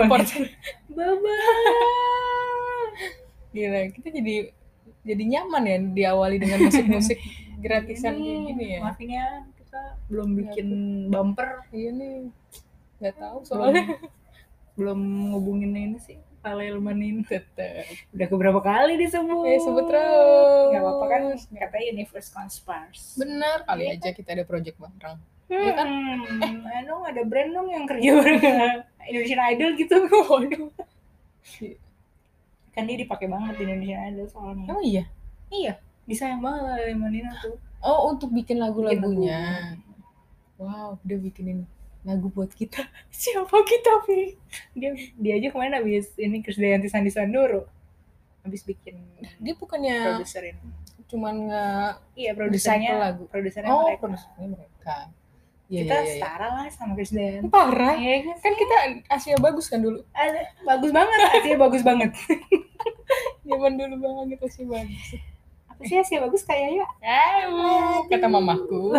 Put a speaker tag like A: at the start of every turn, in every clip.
A: Airport.
B: semangat. Baba.
A: Gila, kita jadi jadi nyaman ya diawali dengan musik-musik gratisan kayak gini ya.
B: Maafin ya, kita belum bikin bumper,
A: Iya nih. Gak tahu
B: belum,
A: soalnya.
B: belum ngubungin ini sih. Palelman ini
A: Tetep.
B: udah keberapa kali disebut
A: Eh, sebut terus.
B: nggak apa-apa kan katanya universe conspires
A: Bener kali
B: Iya
A: aja kita ada project bareng.
B: Iya
A: kan?
B: Hmm, eh, dong ada brand dong yang kerja bareng Indonesian Idol gitu. Waduh. Kan dia dipakai banget di Indonesian Idol soalnya.
A: Emang iya?
B: Iya, disayang banget lah Lemonina tuh.
A: Oh, untuk bikin lagu-lagunya.
B: lagu.
A: Wow, dia bikinin lagu buat kita.
B: Siapa kita, Pi? Dia dia aja kemarin habis ini Krisdayanti Sandi Sandoro. Habis bikin
A: Dia bukannya
B: produserin.
A: cuman nggak
B: Iya, produsernya
A: lagu.
B: Produsernya
A: Oh,
B: mereka.
A: produsernya mereka. Iya,
B: kita
A: iya, iya.
B: setara lah sama Krisdayanti.
A: Parah.
B: Iya kan?
A: Kan kita Asia bagus kan dulu.
B: Ada, bagus banget, Asia bagus banget.
A: Zaman dulu banget Asia bagus.
B: Apa sih Asia bagus kayak ya?
A: Aduh, kata mamaku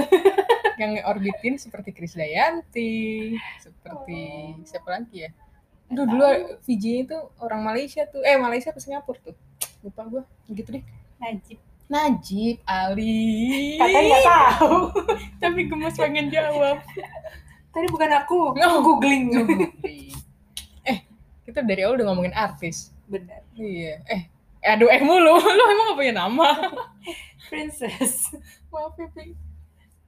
A: yang orbitin seperti Krisdayanti, seperti siapa lagi ya? Aduh, dulu VJ itu orang Malaysia tuh. Eh, Malaysia ke Singapura tuh. Lupa gua. Gitu deh.
B: Najib.
A: Najib Ali.
B: Katanya nggak tahu.
A: Tapi gemes pengen jawab.
B: Tadi bukan aku,
A: No.
B: aku googling.
A: eh, kita dari awal udah ngomongin artis.
B: Benar.
A: Iya. Eh, aduh eh mulu. Lu emang gak punya nama?
B: Princess.
A: Maaf ya, Pi.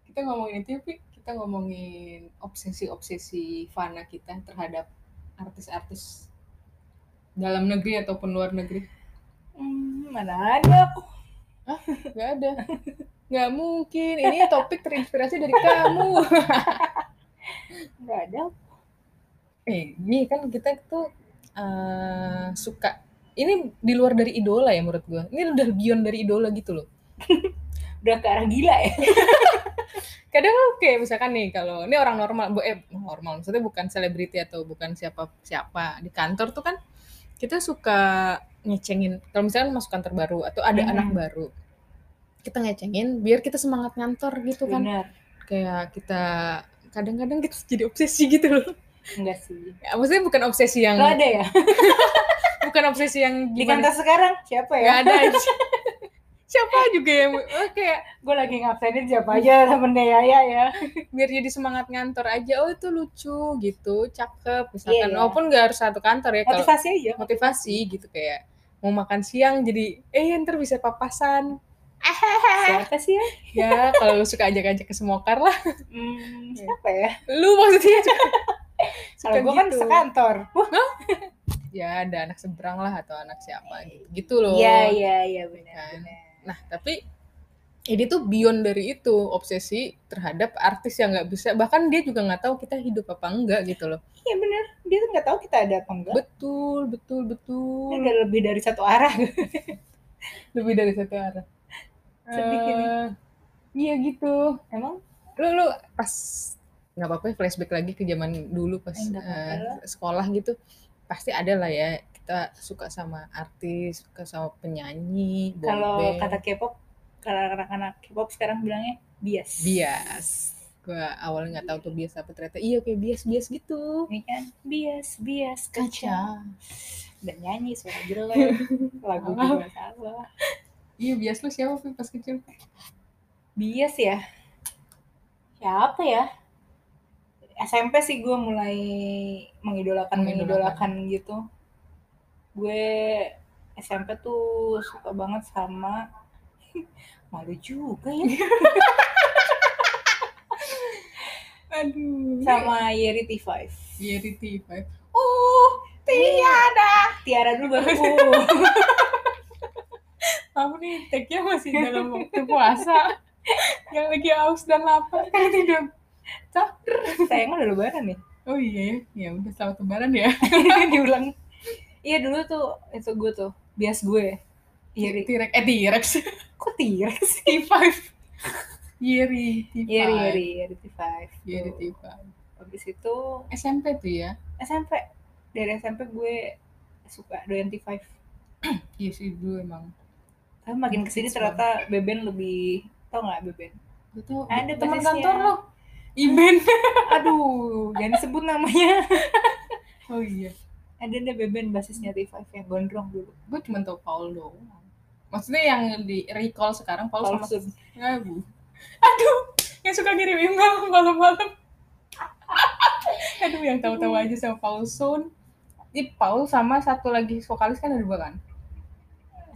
A: Kita ngomongin itu ya. Kita ngomongin obsesi-obsesi fana kita terhadap artis-artis dalam negeri ataupun luar negeri.
B: Hmm, mana ada aku.
A: Gak ada. Gak mungkin. Ini topik terinspirasi dari kamu.
B: Nggak ada.
A: Eh, ini kan kita tuh eh, suka. Ini di luar dari idola ya menurut gua. Ini udah beyond dari idola gitu loh.
B: Udah ke arah gila ya.
A: kadang oke misalkan nih kalau ini orang normal bu- eh normal maksudnya bukan selebriti atau bukan siapa siapa di kantor tuh kan kita suka ngecengin kalau misalkan masuk kantor baru atau ada
B: Mhm.
A: anak baru kita ngecengin biar kita semangat ngantor gitu kan
B: Benar.
A: kayak kita kadang-kadang kita jadi obsesi gitu loh
B: Enggak sih.
A: ya, maksudnya bukan obsesi yang
B: Lo ada ya?
A: bukan obsesi yang
B: Di
A: gimana
B: kantor sekarang siapa
A: Nggak
B: ya?
A: ada aja. siapa juga yang oh, kayak
B: Gue lagi ngabsenin siapa aja temennya Yaya ya.
A: biar jadi semangat ngantor aja oh itu lucu gitu cakep misalkan
B: Iya, iya.
A: walaupun nggak harus satu kantor ya
B: Motivasi aja.
A: motivasi gitu kayak mau makan siang jadi eh ntar bisa papasan
B: Siapa sih ya?
A: ya kalau lu suka ajak-ajak ke semokar lah
B: Hmm, siapa ya?
A: lu maksudnya
B: Kalau gue kan
A: gitu.
B: sekantor. Wah,
A: ya ada anak seberang lah atau anak siapa gitu gitu loh
B: Iya, iya, iya benar.
A: Kan.
B: benar.
A: nah tapi ini tuh beyond dari itu obsesi terhadap artis yang nggak bisa bahkan dia juga nggak tahu kita hidup apa enggak gitu loh
B: Iya benar. Dia tuh nggak tahu kita ada apa enggak.
A: betul betul betul
B: udah lebih dari satu arah.
A: lebih dari satu arah
B: Sedih ini.
A: Eh, iya gitu.
B: Emang?
A: Lu lu pas nggak apa-apa ya, flashback lagi ke zaman dulu pas
B: Eh, lah.
A: sekolah gitu. Pasti ada lah ya kita suka sama artis suka sama penyanyi
B: kalau kata K-pop, kalau anak-anak K-pop sekarang bilangnya bias.
A: bias. Gua awalnya nggak tahu tuh bias apa ternyata iya kayak bias bias gitu.
B: Ini kan bias, bias, kaca. Dan nyanyi suara jelek, lagu juga salah.
A: Iya bias lu siapa Pi, pas kecil
B: Bias ya? Siapa ya? SMP sih gue mulai mengidolakan
A: Mengidolakan.
B: gitu. Gue SMP tuh suka banget sama malu juga ya
A: aduh
B: sama Yeri T5
A: Yeri T5 oh tiada
B: Tiara dulu baru
A: kamu nih tag-nya masih dalam waktu puasa. Yang lagi aus dan lapar kan tidak
B: sayang udah lebaran nih
A: oh iya ya ya udah selamat lebaran ya.
B: Diulang. Iya dulu tuh itu gue tuh bias gue. Yeri
A: T-Rex eh T-Rex.
B: Kok T-Rex sih?
A: T5 Yeri T5
B: Yeri Yeri Yeri T5
A: Yeri
B: tuh.
A: T5
B: habis itu
A: SMP tuh ya?
B: SMP dari SMP gue suka doyan T5
A: iya sih dulu emang
B: tapi makin ke sini ternyata Beben lebih tau nggak Beben
A: tau,
B: Ada
A: teman kantor lo Iben
B: aduh jangan disebut namanya
A: Oh iya.
B: ada ada beben basisnya T5 yang gondrong dulu
A: Gue cuma tau Paul doang. Maksudnya yang di recall sekarang Paul,
B: Paul
A: sama
B: Sun.
A: Ya, Bu. Aduh, yang suka ngirim email malam-malam. Aduh, yang tahu-tahu aja sama Paul Sun. Ini Paul sama satu lagi vokalis kan ada dua kan?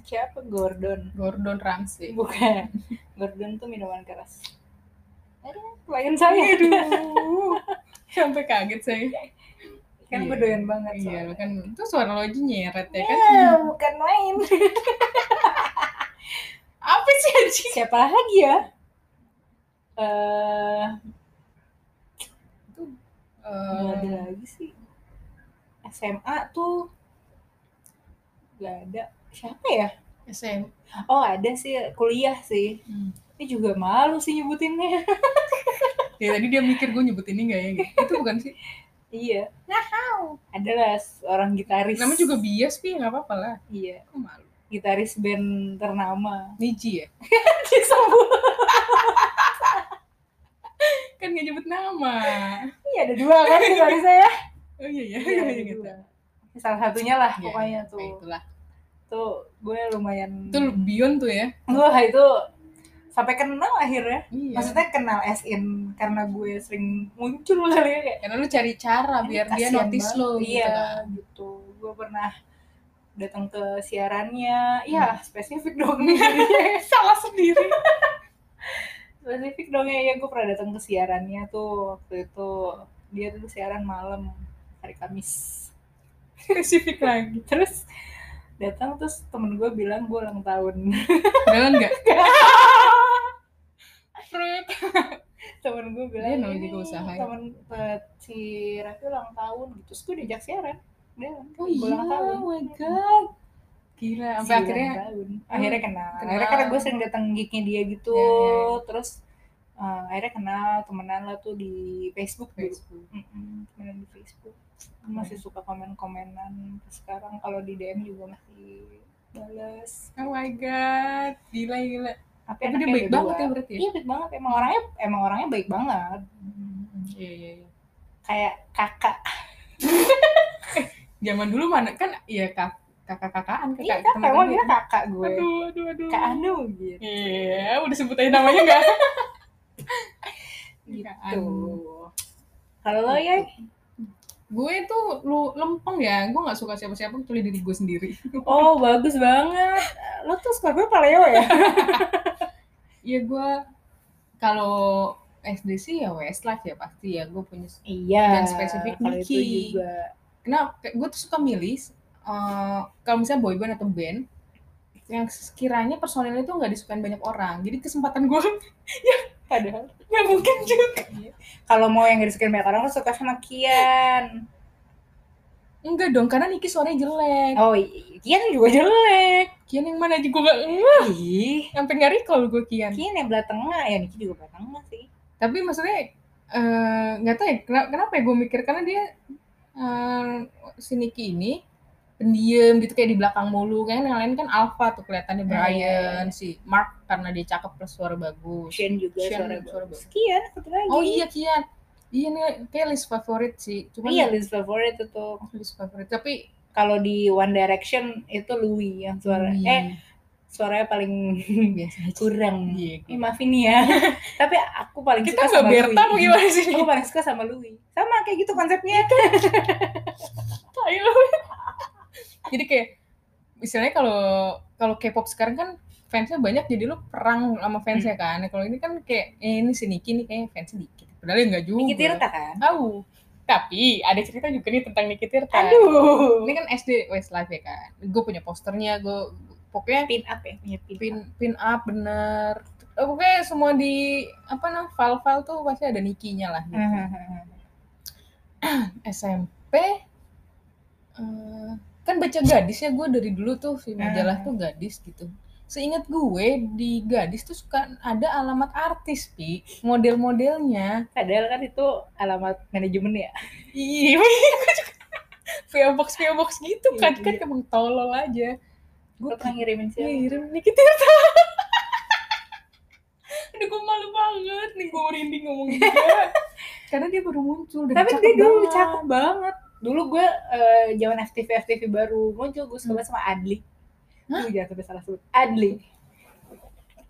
B: Siapa Gordon
A: Gordon Ramsay.
B: bukan Gordon tuh minuman keras ada klien saya
A: Aduh, sampai kaget saya.
B: kan
A: Iya.
B: gue doyan banget
A: Iya,
B: soalnya.
A: kan itu suara lo aja nyeret ya kan?
B: Ya, bukan main
A: Apa sih anjing?
B: siapa lagi ya eh nggak ada
A: Eh,
B: lagi sih SMA tuh nggak ada siapa ya
A: SM.
B: oh ada sih kuliah sih
A: Hmm.
B: ini juga malu sih nyebutinnya
A: Ya tadi dia mikir gue nyebut ini gak ya? Itu bukan sih?
B: iya adalah seorang gitaris
A: Namanya juga bias, Pi. Gak apa-apa lah.
B: iya
A: Kok malu?
B: gitaris band ternama
A: Niji ya?
B: disebut
A: Kan gak nyebut nama.
B: iya ada dua kan gitaris saya
A: Oh iya, iya.
B: Iya,
A: iya,
B: ada
A: iya, gitu.
B: dua. salah satunya lah
A: Iya,
B: pokoknya
A: iya,
B: tuh
A: Itulah.
B: Tuh gue lumayan
A: Itu Bion tuh ya?
B: wah itu sampai kenal akhirnya
A: Iya.
B: maksudnya kenal as in karena gue sering muncul kali ya kayak
A: Karena lu cari cara biar dia notice
B: banget.
A: lo gitu
B: iya
A: kan.
B: gitu gue pernah datang ke siarannya ya
A: Hmm.
B: spesifik dong
A: Salah sendiri.
B: spesifik dong ya, ya gue pernah datang ke siarannya tuh waktu itu dia tuh siaran malam hari Kamis
A: Spesifik lagi.
B: terus datang terus temen gue bilang gue ulang tahun
A: Jalan gak? Fruit.
B: temen gue bilang
A: Dia namanya
B: "Ini
A: juga usaha ya."
B: temen eh, si Raffi ulang tahun gitu terus gue diajak siaran dia
A: Oh
B: "Gua
A: iya,
B: ulang tahun
A: oh my god. Gila, sampai akhirnya
B: tahun. akhirnya kenal.
A: kenal.
B: akhirnya karena gue sering datang gignya dia gitu
A: Ya, ya, ya.
B: terus eh, akhirnya kenal temenan lah tuh di Facebook
A: Facebook.
B: Mm-mm, temenan di Facebook Gue masih suka komen-komenan sekarang kalau di DM juga masih balas
A: Oh my god, gila gila.
B: tapi,
A: Tapi dia baik banget ya berarti. ya?
B: iya baik banget emang orangnya emang orangnya baik banget
A: Iya iya iya.
B: kayak kakak
A: Zaman dulu mana kan iya kak kakak-kakaan
B: iya
A: kakak
B: kakak emang dia kakak gue
A: Aduh aduh aduh.
B: kak Anu gitu
A: Iya, udah sebut aja namanya enggak?
B: gitu kalau lo ya
A: gue tuh lu lempeng ya, gue nggak suka siapa-siapa kecuali diri gue sendiri.
B: oh bagus banget lo tuh Scorpio paleo ya
A: Iya gue kalau SD sih ya Westlife ya pasti ya gue punya.
B: iya
A: Dan spesifik
B: juga
A: Kenapa? Gue tuh suka milih eh, kalau misalnya boyband atau band yang sekiranya personilnya tuh nggak disukain banyak orang. Jadi kesempatan gue
B: padahal
A: nggak mungkin juga.
B: kalau mau yang gak disukain banyak orang lo suka sama Kian.
A: Enggak dong, karena Niki suaranya jelek.
B: oh Kian juga jelek.
A: Kian yang mana gue gak
B: ih.
A: Sampai nggak recall gue Kian.
B: Kian yang belah tengah. Ya Niki juga belah tengah sih.
A: Tapi maksudnya eh, nggak tahu ya kena- kenapa ya gue mikir? Karena dia eh, si Niki ini pendiam gitu kayak di belakang mulu. Kan yang lain kan alpha tuh kelihatannya
B: Hmm,
A: Brian
B: iya, iya.
A: si Mark karena dia cakep plus suara bagus.
B: Kian juga
A: Kian
B: suara
A: suara
B: bagus.
A: bagus.
B: Kian satu lagi.
A: Oh iya Kian. Iya nih kayak list favorit sih. Cuman
B: iya list favorit itu
A: list favorit tapi
B: kalau di One Direction itu Louis yang suara.
A: Louis.
B: eh suaranya paling
A: biasa
B: kurang.
A: Iya,
B: Ih, maafin ya. Tapi aku paling
A: kita
B: suka sama
A: Berta
B: Louis.
A: gimana sih?
B: Aku paling suka sama Louis. Sama kayak gitu konsepnya.
A: Lu. Jadi kayak misalnya kalau kalau K-pop sekarang kan fansnya banyak jadi lu perang sama fansnya kan. Kalau ini kan kayak eh, ini si Niki nih kayaknya fansnya dikit. Padahal ya nggak juga.
B: Niki Tirta kan?
A: Tahu. Tapi ada cerita juga nih tentang Niki Tirta.
B: Aduh.
A: Ini kan SD Westlife ya kan? Gue punya posternya gue pokoknya
B: pin up ya punya pin,
A: pin
B: up.
A: pin up bener. Eh, pokoknya semua di apa namanya file-file tuh pasti ada Nikinya lah gitu. SMP eh, kan baca gadis ya gue dari dulu tuh si majalah
B: Hmm.
A: tuh gadis gitu. Seingat gue di gadis tuh suka ada alamat artis pi. Model-modelnya.
B: Padahal kan itu alamat manajemen ya.
A: Iya PO box PO box gitu kan
B: Iya,
A: kan
B: iya.
A: emang tolol aja. Gue
B: pernah ngirimin siapa?
A: Ngirim nih kita aduh gue malu banget nih gue merinding ngomong juga karena dia baru muncul dan
B: tapi dia dulu cakep banget dulu gue eh, zaman FTV FTV baru muncul gue suka
A: Hmm.
B: sama Adli.
A: Hah?
B: Gue jangan sampai salah sebut. Adli.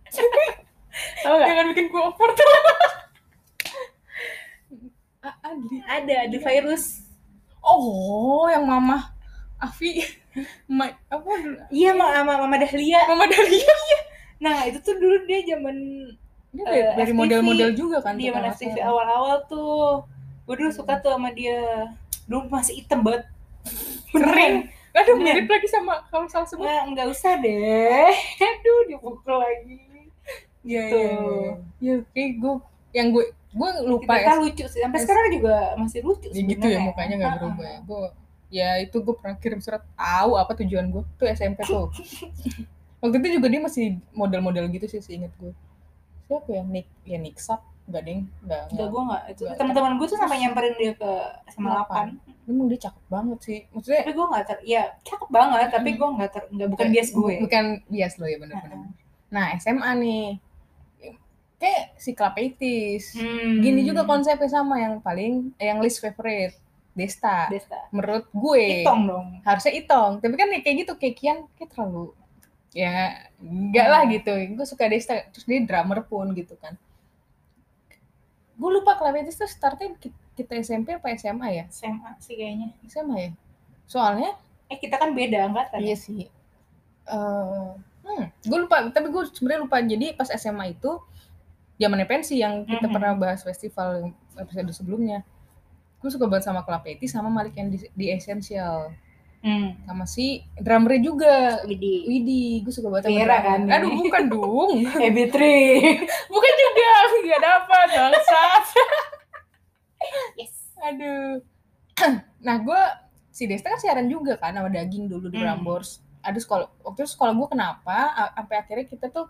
B: Tau gak?
A: jangan bikin gue over tuh Adli.
B: Ada Adli virus
A: oh yang mama Afi. Ma, apa?
B: Iya sama sama Mama Dahlia.
A: Mama Dahlia.
B: Nah itu tuh dulu dia zaman
A: dia
B: Eh,
A: dari, dari
B: FTV.
A: model-model juga kan
B: Dia
A: kalau
B: FTV awal-awal tuh. Gue dulu suka tuh sama dia Dulu masih hitam banget
A: keren aduh
B: Bener.
A: mirip lagi sama kalau salah sebut
B: Nggak, nggak usah deh Aduh dipukul lagi
A: Iya
B: Gitu.
A: iya iya. Ya kayak gue yang gue gue lupa
B: Kita
A: ya.
B: lucu sih Sampai sekarang juga masih lucu
A: Ya gitu ya mukanya nggak
B: Ah,
A: berubah
B: ah.
A: ya. Gue ya itu gue pernah kirim surat tahu apa tujuan gue tuh SMP tuh. Waktu itu juga dia masih model-model gitu sih seinget gue. Siapa ya Nick ya Nick Sap enggak deng enggak
B: Enggak, gue nggak. Itu teman-teman gue tuh sampai nyamperin dia ke SMA 8.
A: Emang dia cakep banget sih. Maksudnya
B: Tapi gue nggak ter, ya cakep banget. Tapi
A: Hmm.
B: gue nggak ter, nggak bukan bias gue.
A: Bukan bias lo ya benar-benar. Nah SMA nih kayak si Klapeitis.
B: Hmm.
A: Gini juga konsepnya sama yang paling eh, yang least favorite Desta.
B: Desta.
A: Menurut gue
B: Itong dong.
A: harusnya Itong. Tapi kan kayak gitu kayak Kian kayak terlalu ya enggak lah gitu. Gue suka Desta terus dia drummer pun gitu kan. Gue lupa Klapeitis tuh startnya ki- kita SMP apa SMA ya?
B: SMA sih kayaknya.
A: SMA ya. Soalnya
B: Eh kita kan beda angkatan.
A: Iya sih. Eh, hmm, gue lupa. Tapi gue sebenarnya lupa. Jadi pas SMA itu zamannya pensi yang kita
B: Mhm.
A: pernah bahas festival episode sebelumnya. Gue suka banget sama Klapeti sama Malik yang di, di Essential.
B: Hmm.
A: Sama si drummernya juga.
B: Widi.
A: Widi, gue suka banget sama
B: Vera kan?
A: Aduh, bukan dong.
B: EB3.
A: bukan juga. Gak dapat, bangsat.
B: yes.
A: Aduh. nah, gue si Desta kan siaran juga kan sama daging dulu di
B: Hmm.
A: Prambors. Ada sekolah waktu itu sekolah gue kenapa sampai akhirnya kita tuh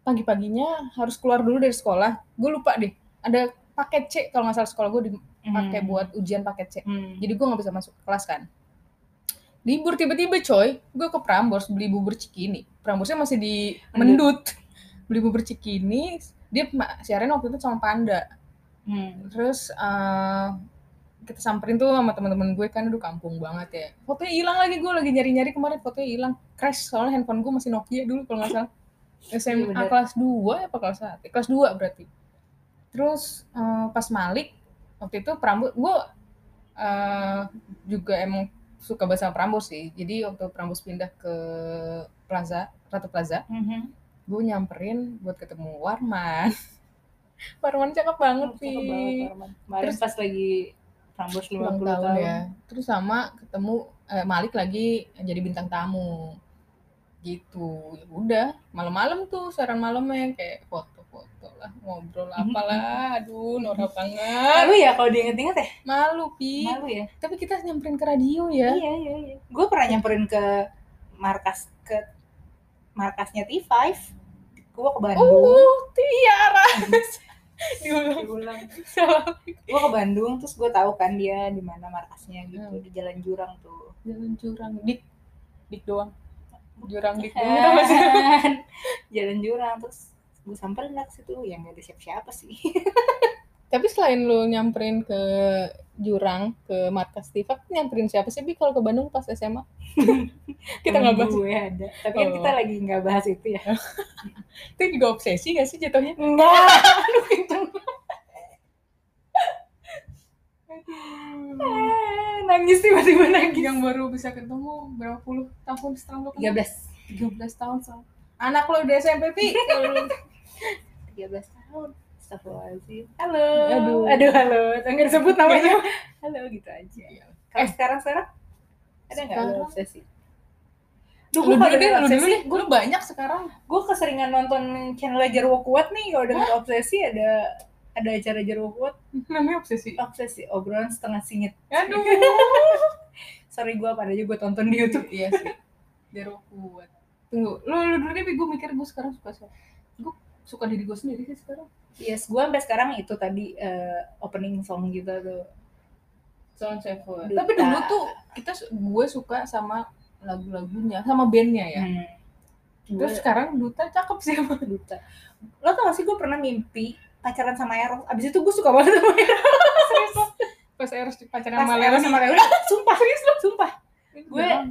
A: pagi-paginya harus keluar dulu dari sekolah. Gue lupa deh. Ada paket C kalau nggak salah sekolah gue dipakai
B: Hmm.
A: buat ujian paket C.
B: Hmm.
A: Jadi gue nggak bisa masuk ke kelas kan. Libur tiba-tiba coy, gue ke Prambors beli bubur cikini. Pramborsnya masih di Mendut. Beli bubur cikini, dia siaran waktu itu sama Panda.
B: Hmm.
A: terus eh, kita samperin tuh sama teman-teman gue kan udah kampung banget ya. Fotonya hilang lagi gue lagi nyari-nyari kemarin fotonya hilang. Crash soalnya handphone gue masih Nokia dulu kalau nggak salah. SMA
B: bener.
A: kelas 2 apa kelas 1 kelas 2 berarti. Terus eh, pas Malik waktu itu Prambors gue eh, juga emang suka banget sama Prambors sih jadi waktu Prambors pindah ke Plaza Ratu Plaza
B: Mhm.
A: gue nyamperin buat ketemu Warman Warman cakep banget
B: Cakep
A: sih
B: banget. Kemarin
A: Terus-
B: pas lagi Prambors 50
A: ulang
B: tahun.
A: tahun, ya. Terus sama ketemu eh, Malik lagi jadi bintang tamu. Gitu. Ya udah, malam-malam tuh siaran malamnya kayak foto-foto lah, ngobrol
B: Mhm.
A: apalah. Aduh, norak banget.
B: Malu ya kalau diinget-inget ya?
A: Malu, Pi.
B: Malu ya?
A: Tapi kita nyamperin ke radio ya.
B: Iya, iya, iya. Gue pernah nyamperin ke markas ke markasnya T5. Gue ke Bandung.
A: Oh, Tiara. Diulang.
B: Diulang. Gue ke Bandung terus gue tahu kan dia di mana markasnya gitu
A: Hmm.
B: di Jalan Jurang tuh.
A: Jalan curang. Dik. Dik doang. Jurang dik doang.
B: Kan. Jalan Jurang terus gue samperin lah ke situ yang gak ada siapa-siapa sih.
A: Tapi selain lu nyamperin ke Jurang, ke markas Tifa, nyamperin siapa sih Bi kalau ke Bandung pas SMA? Kita nggak bahas.
B: gue ada. Tapi kan
A: Oh.
B: kita lagi nggak bahas itu ya.
A: Itu juga obsesi gak sih jatuhnya?
B: Enggak. Eh, nangis tiba-tiba nangis.
A: Yang baru bisa ketemu berapa puluh tahun setelah lu
B: 13
A: 13 tahun setelah. Anak lo udah SMP, Pi. Kalau lu-
B: 13 tahun. Astagfirullahaladzim. Halo.
A: Aduh.
B: Aduh, halo. Enggak disebut namanya. halo gitu aja. Kalau
A: Eh.
B: sekarang sekarang ada nggak lo obsesi? Duh,
A: lu
B: gue
A: dulu deh, lu dulu deh. Gue banyak sekarang.
B: gue keseringan nonton channel Jarwo Kuat nih kalau denger obsesi ada ada acara Jarwo Kuat
A: Namanya obsesi.
B: obsesi obrolan setengah singit
A: Aduh.
B: sorry gue pada aja gue tonton di YouTube
A: iya sih. Jero kuat. Tunggu, lu, lu dulu deh, gue mikir gue sekarang suka siapa. Gue suka diri gue sendiri sih sekarang.
B: yes gue sampai sekarang itu tadi eh, opening song gitu tuh
A: Sound Seven. Tapi dulu tuh kita gue suka sama lagu-lagunya, sama bandnya ya.
B: Hmm.
A: Terus
B: Gue
A: sekarang Duta cakep sih emang.
B: duta lo tau gak sih gue pernah mimpi pacaran sama Eros abis itu gue suka banget sama Eros
A: Serius lo? Pas Eros pacaran
B: pas
A: sama
B: Eros sama Leoni sumpah serius lo sumpah gue
A: Beneran.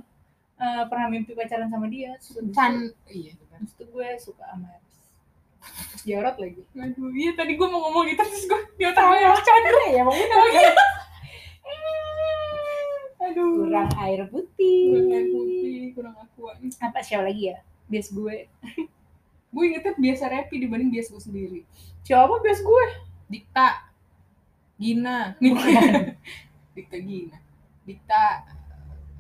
B: eh, pernah mimpi pacaran sama dia Terus
A: Can, iya.
B: Habis itu gue suka sama Eros Terus Jarot lagi
A: Aduh, iya tadi gue mau ngomong gitu terus gue di otak gue Eros Chandra.
B: ya mau
A: Aduh.
B: kurang air putih
A: Kurang air putih, kurang aqua.
B: apa siapa lagi ya bias gue
A: Gue ingetnya biasa Repi dibanding biasa gue sendiri.
B: siapa bias gue
A: Dikta. Gina. Dikta Gina. Dikta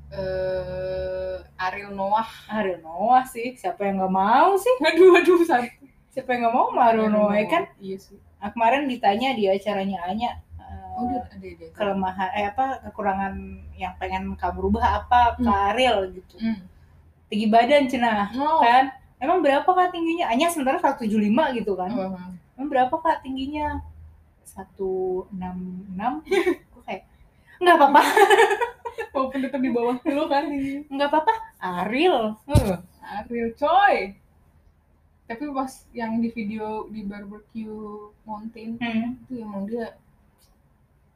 A: eh Ariel Noah.
B: Ariel Noah sih siapa yang nggak mau sih
A: Aduh, aduh, satu.
B: Siapa yang nggak mau? Noah ya kan?
A: Iya sih.
B: Nah, kemarin ditanya di acaranya Anya eh,
A: Oh, dia ada ada.
B: kelemahan eh apa kekurangan yang pengen kamu rubah apa
A: Hmm.
B: Ariel gitu.
A: Hmm.
B: tinggi badan cina
A: Oh.
B: kan? Emang berapa kak tingginya? Anya sementara 175 gitu kan?
A: Oh,
B: emang. Berapa kak tingginya? 166 gue kayak nggak apa-apa.
A: Walaupun tetap di bawah lu kan
B: nggak apa-apa Ariel. Eh,
A: Ariel coy. Tapi pas yang di video di barbecue mountain
B: hmm.
A: itu emang dia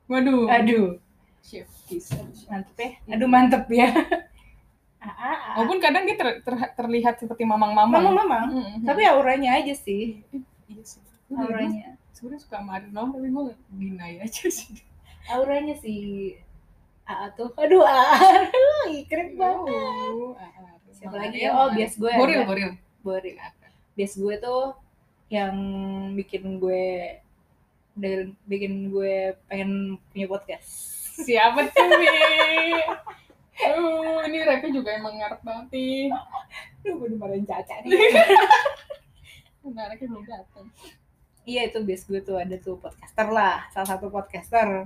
A: Waduh.
B: aduh
A: Chef kiss.
B: mantep ya aduh mantep ya ah, ah, ah.
A: Walaupun kadang dia ter- ter- terlihat seperti
B: mamang
A: mamang-mamang.
B: mamang
A: Mm-mm.
B: tapi auranya aja sih
A: iya sih. Dari dulu
B: auranya
A: Sebenarnya suka sama Ariel tapi gue deny aja sih.
B: auranya si AA tuh aduh AA Ih, keren banget siapa lagi ya oh bias gue.
A: Boril. Boril.
B: Boril bias gue tuh yang bikin gue dan bikin gue pengen punya podcast
A: Siapa tuh, Mi? Uh, ini Repi juga emang ngarep banget nih.
B: Aduh, gue dimarahin Caca nih.
A: Menariknya belum datang.
B: iya itu bias gue tuh ada tuh podcaster lah, salah satu podcaster,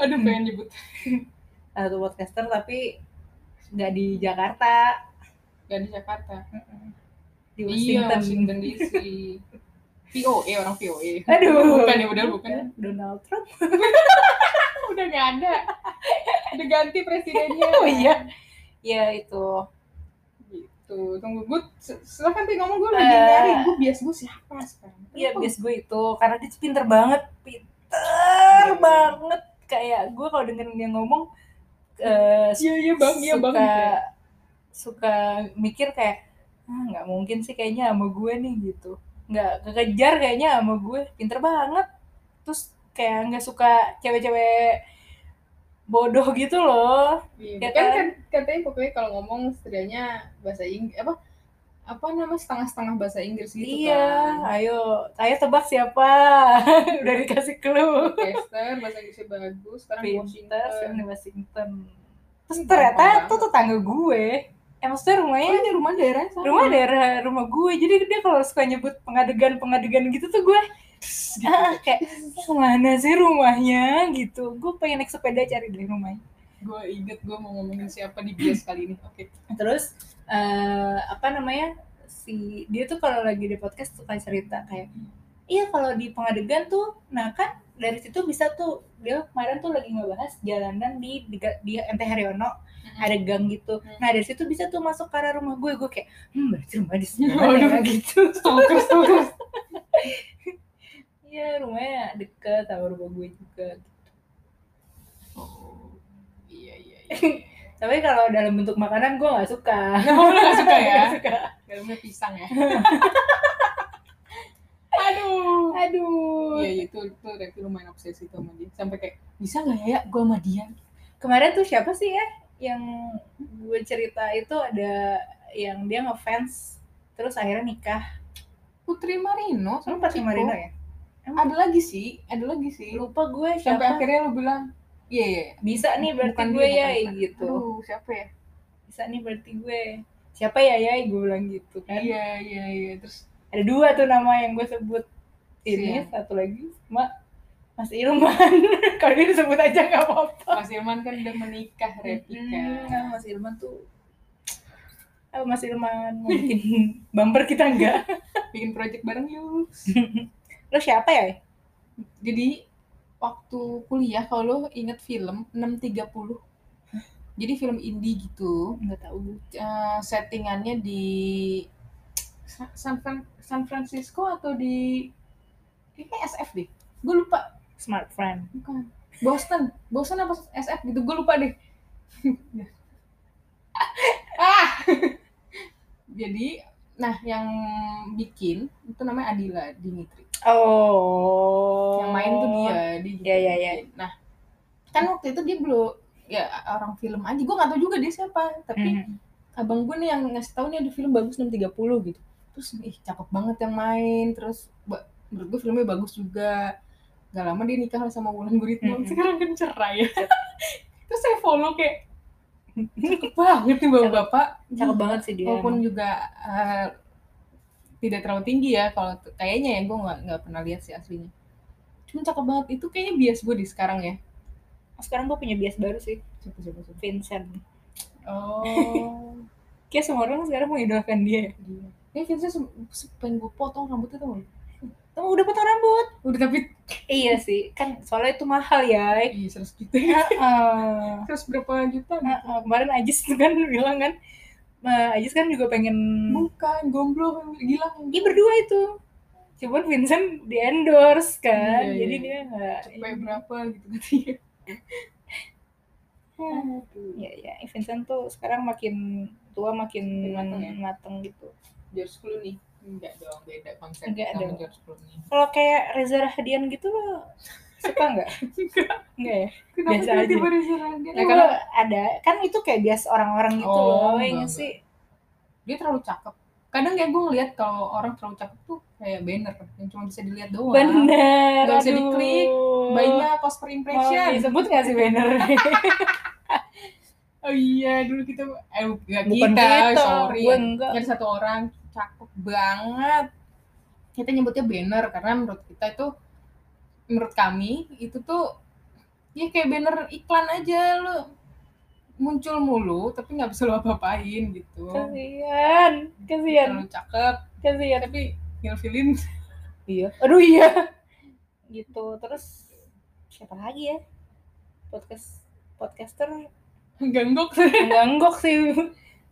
A: Aduh, pengen nyebut.
B: salah satu podcaster tapi nggak di Jakarta,
A: Gak di Jakarta.
B: Di
A: Iya,
B: Washington.
A: Washington DC. VOE, orang VOE.
B: Aduh,
A: Bukan ya, udah bukan.
B: Donald Trump.
A: Udah gak ada. Udah ganti presidennya.
B: Oh iya, iya itu.
A: Gitu. Tunggu, gue silahkan tuh ngomong gue lagi
B: Eh.
A: nyari. Gue bias gue siapa sekarang?
B: Iya bias gue itu karena dia pinter banget, pinter
A: Iya.
B: banget. Kayak gue kalau dengerin dia ngomong, eh,
A: Iya, iya bang, iya
B: suka
A: bang. gitu ya.
B: suka mikir kayak ah nggak mungkin sih kayaknya sama gue nih gitu. Nggak kekejar kayaknya sama gue. Pinter banget. Terus kayak nggak suka cewek-cewek bodoh gitu loh.
A: Iya,
B: Ya
A: kan,
B: kan?
A: kan katanya pokoknya kalau ngomong setidaknya bahasa Inggris apa apa nama setengah-setengah bahasa Inggris gitu
B: iya
A: kan.
B: ayo. Ayo tebak siapa? Udah dikasih clue.
A: Podcaster, bahasa Inggrisnya bagus, sekarang Washington.
B: sekarang Washington terus ternyata tuh tetangga gue eh maksudnya rumahnya
A: Oh, ini rumah daerah sama.
B: rumah daerah rumah gue jadi dia kalau suka nyebut pengadegan pengadegan gitu tuh gue
A: gitu.
B: ah, kayak mana sih rumahnya gitu gue pengen naik sepeda cari deh rumahnya
A: Gue inget gue mau ngomongin siapa di bias kali ini. Oke.
B: terus eh, apa namanya si dia tuh kalau lagi di podcast suka cerita kayak iya kalau di pengadegan tuh nah kan dari situ bisa tuh dia kemarin tuh lagi ngebahas jalanan di di, di MT Haryono ada gang gitu
A: Hmm.
B: nah dari situ bisa tuh masuk ke arah rumah gue gue kayak hmm berarti rumah di sini ya gitu
A: Stalker, stalker.
B: iya rumahnya deket sama rumah gue juga
A: Oh, iya iya iya.
B: tapi kalau dalam bentuk makanan gue nggak suka
A: Oh, lu gak suka ya?
B: Nggak suka.
A: Dalamnya pisang ya. Aduh.
B: aduh
A: Iya itu itu Revi lumayan obsesi tuh sama dia. Sampai kayak bisa nggak ya gue sama dia?
B: kemarin tuh siapa sih ya yang gue cerita itu ada yang dia ngefans terus akhirnya nikah
A: Putri Marino sama Ciko.
B: Marino ya
A: Ada lagi sih, ada lagi sih.
B: lupa gue
A: Sampai
B: siapa
A: akhirnya lu bilang, iya iya. iya.
B: bisa nih berarti
A: Bukan
B: gue
A: dia,
B: ya
A: bukan.
B: gitu
A: Aduh, siapa ya?
B: bisa nih berarti gue siapa ya ya gue bilang gitu kan
A: Iya iya iya. Terus
B: ada dua tuh nama yang gue sebut. Ini
A: Siap.
B: satu lagi sama Mas Ilman. Kalau dia disebut aja nggak apa-apa.
A: Mas Irman kan udah menikah, Revi
B: Hmm, nah, Mas Ilman tuh Oh, Mas Ilman mau bikin bumper kita enggak
A: Bikin project bareng yuk.
B: lo siapa ya?
A: Jadi waktu kuliah kalau lo inget film 630 jadi film indie gitu.
B: Nggak tahu.
A: Eh, settingannya di San Fran- San Francisco atau di kayaknya SF deh gue lupa
B: Smart friend.
A: bukan Boston Boston apa SF gitu gue lupa deh ah jadi nah yang bikin itu namanya Adila Dimitri
B: Oh.
A: yang main tuh dia
B: Iya, iya, iya.
A: bikin. nah kan waktu itu dia belum ya orang film aja gue nggak tahu juga dia siapa tapi
B: Mhm.
A: abang gue nih yang ngasih tahu nih ada film bagus 630 gitu terus ih cakep banget yang main. Terus menurut gue filmnya bagus juga. Gak lama dia nikah sama Wulan Guritno.
B: Mm-mm.
A: sekarang kan cerai. Ya terus saya follow kayak cakep banget nih bapak-bapak.
B: Cakep. Banget sih dia.
A: walaupun juga eh, tidak terlalu tinggi ya kalau kayaknya ya gue nggak nggak pernah lihat sih aslinya. Cuma cakep banget. Itu kayaknya bias gue di sekarang ya.
B: Sekarang gue punya bias baru sih,
A: siapa siapa siapa?
B: Vincent.
A: oh
B: Kayak semua orang sekarang mengidolakan dia.
A: dia ya Vincent se- se- pengen gue potong rambutnya tuh
B: Oh, udah potong rambut.
A: udah tapi
B: Iya sih, kan soalnya itu mahal ya.
A: iya seratus juta ya
B: Heeh.
A: terus berapa juta gitu?
B: Heeh, kemarin Ajis tuh kan bilang kan, nah, Ajis kan juga pengen
A: bukan gomblo gila
B: Iya berdua itu. Cuman Vincent di endorse kan,
A: Iya, iya.
B: jadi dia nggak.
A: sampai berapa gitu katanya
B: Iya iya, Vincent tuh sekarang makin tua makin
A: mateng ya?
B: mateng gitu.
A: George Clooney enggak dong beda konsep
B: Enggak
A: sama
B: dong.
A: George Clooney
B: Kalau kayak Reza Rahadian gitu lo suka nggak?
A: enggak
B: Enggak ya?
A: kenapa
B: Biasa aja. Nah, kalau ada kan itu kayak bias orang-orang gitu
A: Oh,
B: loh, yang
A: enggak.
B: sih.
A: dia terlalu cakep kadang ya gue ngeliat kalau orang terlalu cakep tuh kayak banner yang cuma bisa dilihat doang
B: Bener.
A: Nggak bisa diklik, bayinya cost per
B: Mau
A: impression
B: disebut nggak sih banner?
A: oh iya dulu kita eh
B: Bukan
A: kita,
B: kita,
A: sorry
B: gue enggak.
A: ada satu orang cakep banget kita nyebutnya banner karena menurut kita itu menurut kami itu tuh ya kayak banner iklan aja lo muncul mulu tapi nggak bisa lo apa-apain gitu
B: Kasian, kasian,
A: terlalu cakep
B: kasian.
A: tapi ngilfilin
B: Iya. Aduh iya. Gitu. Terus siapa lagi ya? Podcast podcaster
A: ganggok
B: Angganggok sih.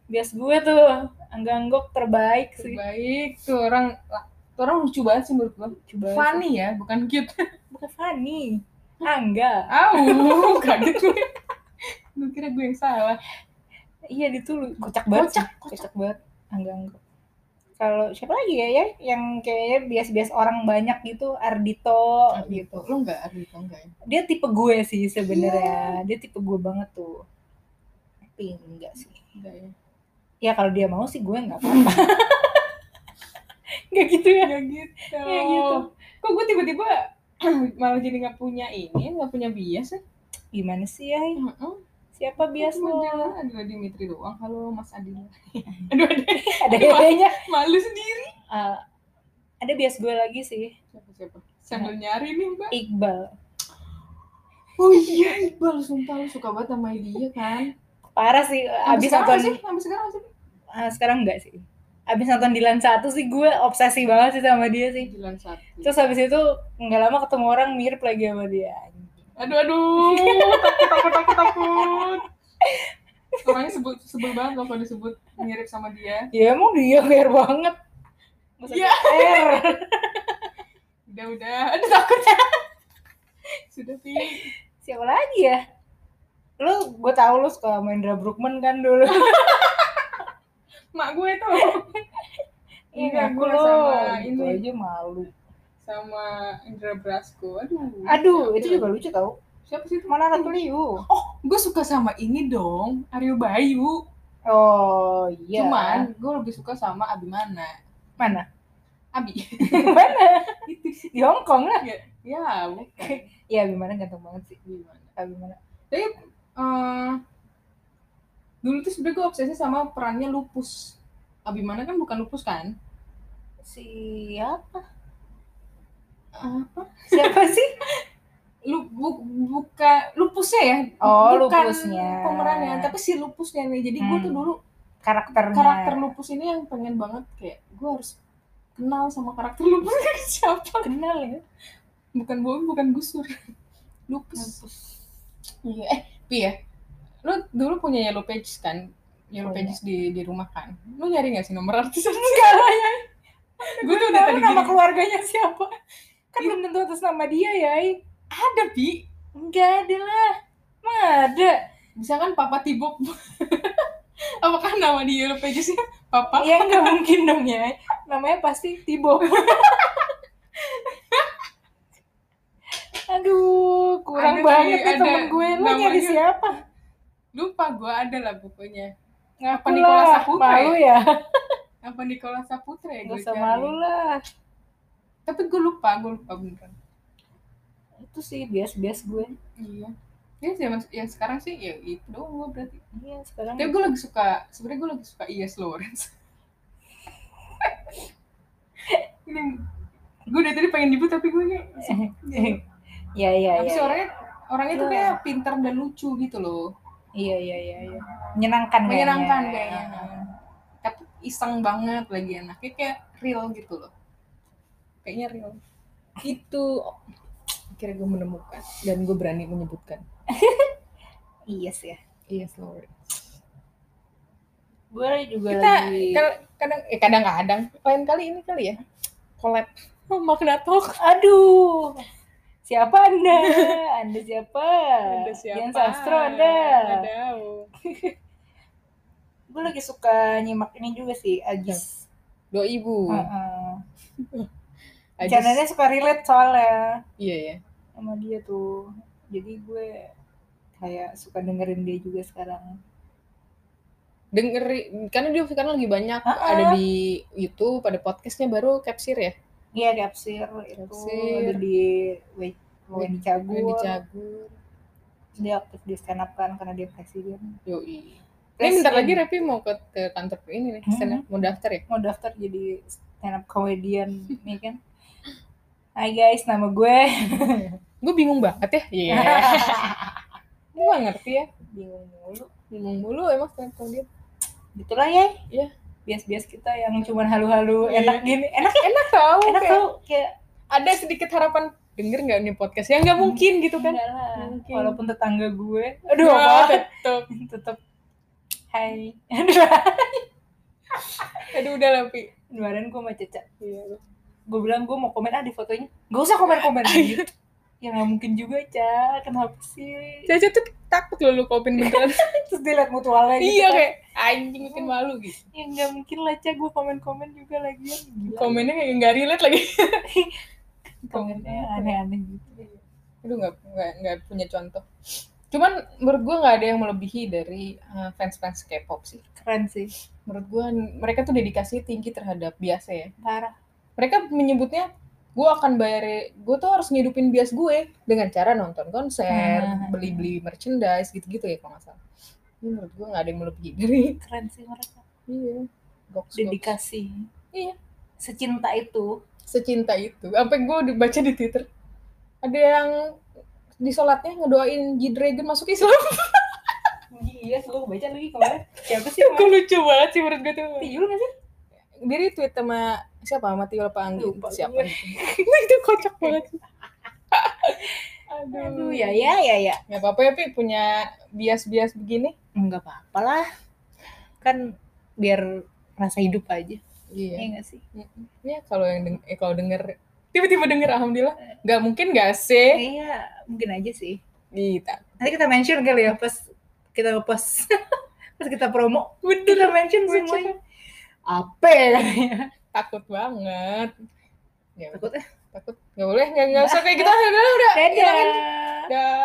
B: Bias gue tuh. Angganggok terbaik sih.
A: terbaik tuh orang tuh orang lucu banget sih menurut gue
B: Coba.
A: funny ya bukan cute
B: Bukan Fanny. Angga.
A: Au, kaget gue. Gue kira gue yang salah.
B: Iya itu lu- kocak banget.
A: Kocak,
B: sih. kocak banget. Angganggok. Kalau siapa lagi ya, ya yang kayaknya bias-bias orang banyak gitu, Ardito gitu.
A: Lo enggak Ardito enggak ya?
B: Dia tipe gue sih sebenarnya. Dia tipe gue banget tuh. Tapi enggak sih.
A: Enggak ya.
B: Ya kalau dia mau sih gue nggak apa-apa. Nggak gitu ya?
A: Enggak gitu.
B: Ya gitu.
A: Kok gue tiba-tiba malah jadi nggak punya ini, nggak punya bias ya?
B: Gimana sih ya?
A: Heeh.
B: Siapa bias lo?
A: Adalah Dimitri doang. Halo Mas Adila. Aduh, ada
B: Ada bedanya.
A: malu sendiri.
B: Eh, ada bias gue lagi sih.
A: Siapa siapa? Sambil nyari nih, Mbak.
B: Iqbal.
A: Oh iya, Iqbal sumpah lu suka banget sama dia kan.
B: Parah sih. Abis
A: sekarang
B: nonton.
A: sih, sampai sekarang sih.
B: Ah, sekarang enggak sih. Abis nonton Dilan satu sih gue obsesi banget sih sama dia sih.
A: Jalan satu.
B: Terus habis itu nggak lama ketemu orang mirip lagi sama dia.
A: Aduh aduh, takut takut takut takut. Orangnya sebut sebel banget loh kalau disebut mirip sama dia.
B: Ya emang dia care banget.
A: Iya. Udah udah, aduh takut. Sudah sih.
B: Siapa lagi ya? Lu, gue tahu lu suka main Indra Brookman kan dulu.
A: Mak gue tuh
B: Iya,
A: Enggak,
B: aku lo. Itu
A: ini.
B: aja malu.
A: sama Indra Brasko. Aduh.
B: Aduh, itu
A: ya?
B: juga lucu tau.
A: Siapa sih itu?
B: Mana Ratuliu?
A: Oh, gue suka sama ini dong, Aryo Bayu.
B: Oh iya.
A: Cuman gue lebih suka sama Abimana.
B: mana?
A: Abi.
B: mana?
A: itu sih.
B: Di Hong Kong lah.
A: Ya, bukan.
B: Iya, gimana ganteng banget sih.
A: Gimana?
B: Gimana?
A: Tapi eh, dulu tuh sebenernya gue obsesi sama perannya lupus. Abimana kan bukan lupus kan?
B: Siapa?
A: Apa?
B: Siapa sih?
A: Lu, bu, buka lupusnya ya?
B: Oh,
A: bukan
B: lupusnya.
A: pemerannya, tapi si lupusnya nih. Jadi gue
B: Hmm.
A: tuh dulu
B: Karakternya.
A: karakter lupus ini yang pengen banget kayak gue harus kenal sama karakter lupus siapa?
B: kenal ya.
A: Bukan bohong, bukan gusur. Lupus. Iya, eh, Pi ya. Lu dulu punya Yellow Pages kan? Yellow
B: Punya.
A: Pages di di rumah kan? Lu nyari gak sih nomor artis?
B: Enggak lah ya.
A: gue tuh udah tadi
B: nama
A: gini.
B: keluarganya siapa? kan belum tentu atas nama dia ya
A: Ada, Bi.
B: enggak ada lah Emang ada
A: Misalkan Papa Tibok. Apakah nama di Yellow Pages-nya Papa?
B: ya nggak mungkin dong ya namanya pasti Tibo aduh kurang
A: Ada,
B: banget
A: Bi,
B: nih
A: ada
B: temen gue lu nyari siapa
A: Lupa gue ada lah pokoknya.
B: ngaku
A: Apa Nikola Saputra
B: malu ya
A: Apa Nikola Saputra ya gue
B: usah malu lah
A: Tapi gue lupa, gue lupa beneran.
B: itu sih bias-bias gue
A: Iya. Ya, zaman ya sekarang sih ya itu doang gue berarti.
B: iya sekarang
A: Tapi gue lagi suka, sebenarnya gue lagi suka Ias Lawrence. Ini gue dari tadi pengen nyebut tapi gue kayak
B: ya ya
A: Tapi
B: ya
A: orangnya orangnya tuh
B: Iya.
A: kayak pintar dan lucu gitu loh.
B: iya iya iya iya menyenangkan
A: Menyenangkan
B: kayaknya.
A: kayaknya. Tapi iseng banget lagi anaknya kayak real gitu loh. Kayaknya real. Itu akhirnya gue menemukan dan gue berani menyebutkan
B: iya sih ya
A: Ias Lawrence.
B: gue juga
A: Kita
B: lagi
A: kadang eh kadang-kadang lain kali ini kali ya collab oh, Magna Talk.
B: aduh siapa anda? Anda siapa?
A: Ada siapa?
B: Dian Sastro anda. Gue lagi suka nyimak ini juga sih Agis
A: Dua ibu.
B: Channelnya suka relate soalnya.
A: Iya ya.
B: sama dia tuh. Jadi gue kayak suka dengerin dia juga sekarang.
A: Dengerin karena dia sekarang lagi banyak. Ada di YouTube, ada podcastnya baru Capsir ya.
B: Iya Capsir itu
A: Capsir.
B: ada di Wendy Cagur
A: Yang di Cagur.
B: dia aktif di stand up kan karena dia presiden
A: Yoi. Ini
B: Presiden.
A: bentar lagi Repi mau ke, ke kantor ini nih,
B: Hmm.
A: stand up. mau daftar ya?
B: mau daftar jadi stand up comedian nih kan Hai guys nama gue
A: Gue bingung banget ya. Iya. Gue gak ngerti ya.
B: bingung mulu
A: Bingung mulu emang stand up comedian.
B: gitulah ya
A: Iya.
B: Bias-bias kita yang cuman halu-halu
A: Iya.
B: enak gini enak
A: Enak tau.
B: enak
A: kayak
B: tau kayak
A: Ada sedikit harapan denger nggak nih podcast? Ya nggak mungkin gitu kan?
B: lah
A: Mungkin.
B: walaupun tetangga gue aduh apa
A: tetep.
B: tetap hai aduh
A: Aduh udah lah Pi.
B: kemarin gue sama Caca
A: Iya.
B: gue bilang gue mau komen ah di fotonya gak usah komen-komen gitu ya nggak mungkin juga Ca kenapa sih
A: Caca tuh takut loh lu kopin beneran.
B: terus dia liat mutualnya gitu
A: iya
B: kan.
A: kayak anjing bikin malu gitu.
B: ya nggak mungkin lah Ca gue komen-komen juga lagi ya Gila.
A: Komennya kayak nggak relate lagi.
B: komennya aneh-aneh gitu
A: Aduh nggak nggak punya contoh. Cuman menurut gua nggak ada yang melebihi dari uh, fans-fans K-pop sih.
B: keren sih
A: Menurut gua mereka tuh dedikasi tinggi terhadap biasa ya.
B: parah
A: Mereka menyebutnya gue akan bayar gue tuh harus ngidupin bias gue dengan cara nonton konser
B: Hmm.
A: beli-beli merchandise gitu-gitu ya kalau nggak salah. Ini menurut gue nggak ada yang melebihi dari
B: keren sih mereka
A: iya goks.
B: dedikasi.
A: Iya.
B: secinta itu.
A: Secinta itu. Sampai gue dibaca di twitter ada yang di sholatnya ngedoain G Dragon masuk Islam.
B: Iya gue baca lagi kemarin. Siapa sih
A: gue lucu banget sih menurut gue tuh.
B: Tiul gak sih
A: diri tweet sama siapa? Sama Tio Panggi
B: Lupa
A: siapa? Itu kocak banget. Aduh,
B: aduh. ya ya ya ya.
A: Nggak apa-apa ya Pi. Punya bias-bias begini?
B: Nggak apa-apa lah. Kan biar rasa hidup aja.
A: Iya.
B: Iya nggak sih?
A: Ya kalau yang deng eh, kalau denger tiba-tiba denger alhamdulillah. Nggak mungkin nggak sih?
B: Iya mungkin aja sih.
A: Kita
B: nanti kita mention kali ya pas kita post. Pas kita promo. Kita mention
A: Mention.
B: semuanya apa ya
A: takut banget. Ya
B: takut eh
A: takut. Nggak boleh nggak nggak usah kayak gitu. Udah. Udah udah